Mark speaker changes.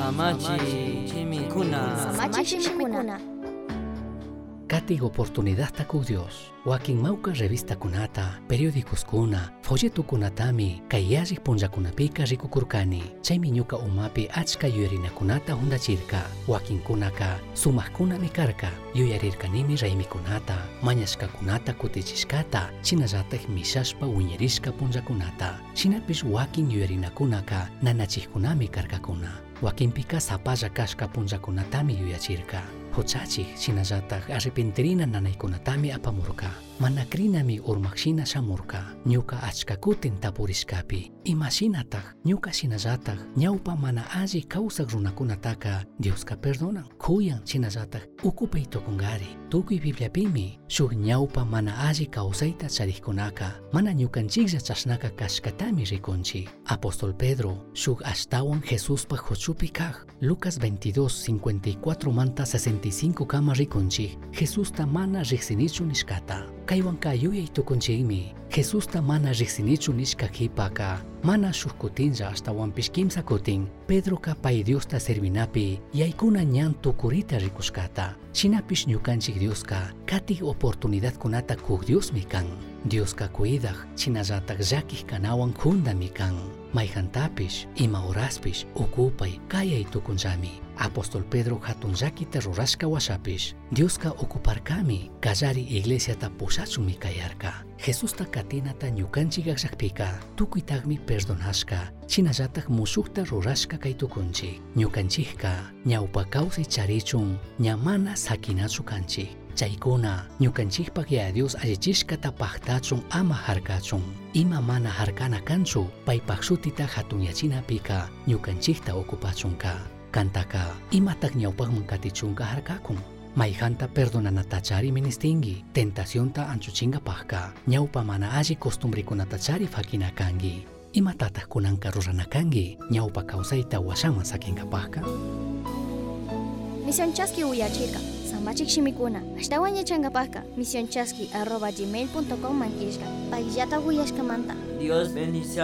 Speaker 1: Samachi chimikuna.
Speaker 2: Samachi Shimikuna.
Speaker 3: Katig oportunidad taku Dios. Wakin mauka revista kunata, periódicos kuna, folleto kunatami, kayajik punjakunapika rikukurkani. Chaymi ñuka umapi achka yuyarinakunata hundachirka. Wakin kunaka, sumajkunami karka. Yuyarirkanimi raymikunata, mañashkakunata kutichishkata, chinallatak mishashpa wiñarishka punjakunata. Shinapish wakin yuyarinakunaka, nanachijkunami karkakuna. Wakinpika sapalla kashka punjakunatami yuyachirka. Huchachik shinallatak arrepentirina nanaykunatami apamurka. Mana krinami urmaqshina shamurka. Ñuka achka kutin tapurishkapi. Imashinataq ñuka shinallatak ñawpa mana alli kawsaq runakunataka Dioska perdonan. Kuyan shinallatak ukupay tukungari. Tukuy Bibliapimi shuk ñawpa mana alli kawsayta charikkunaka mana ñukanchiklla chashnaka kashkatami rikunchik. Apóstol Pedro shuk ashtawan Jesuspa huchupi kaq. Lucas 22, 54 manta 65 kama rikunchik. Jesusta mana riksinichu nishkata. Kaywanka yuyay tukunchikmi. Jesusta mana riksinichu nishkakipaka. Mana shuk kutinlla ashtawanpish kimsa kutin. Pedroka pay Diosta servinapi yaykuna ñan tukurita rikushkata. Shinapish ñukanchik Dioska katik oportunidad kunata kuk Diosmi kan. Dioska kuidaq chinallatak llakik kanawan kundami kan. Ima ukupay. Apóstol Pedro hatun llakita rurashka washapish Dioska okuparkami kallari iglesiata pushachumi kayarka. Jesusta katinata ñukanchik llakpika tukuytaqmi perdonashka chinallatak mushukta rurashka kay tukunchik. Ñukanchikka ñawpa kawsay charichun ña mana sakinachu kanchik. Chaykuna ya Dios allichishkata paktachun ama harkachun. Ima mana harkana kanchu paypak shutita hatunyachinapika ñukanchikta okupachunka. Kantaka imatak ñawpakman katichunka harkakun. Mayjanta perdonanatachari ministingi, tentacionta anchuchinkapajka, ñawpa mana alli costumbrekunatachari fakinakangi. Imatataq kunanka ruranakangi, ñawpa kawsayta washaman sakinkapajka.
Speaker 2: Misión Chasqui Uyachirka. Samachik Shimikuna. Ashtawan yachankapajka. Misión Chasqui arroba gmail.com mankishka. Pagillata Uyashkamanta.
Speaker 1: Dios bendice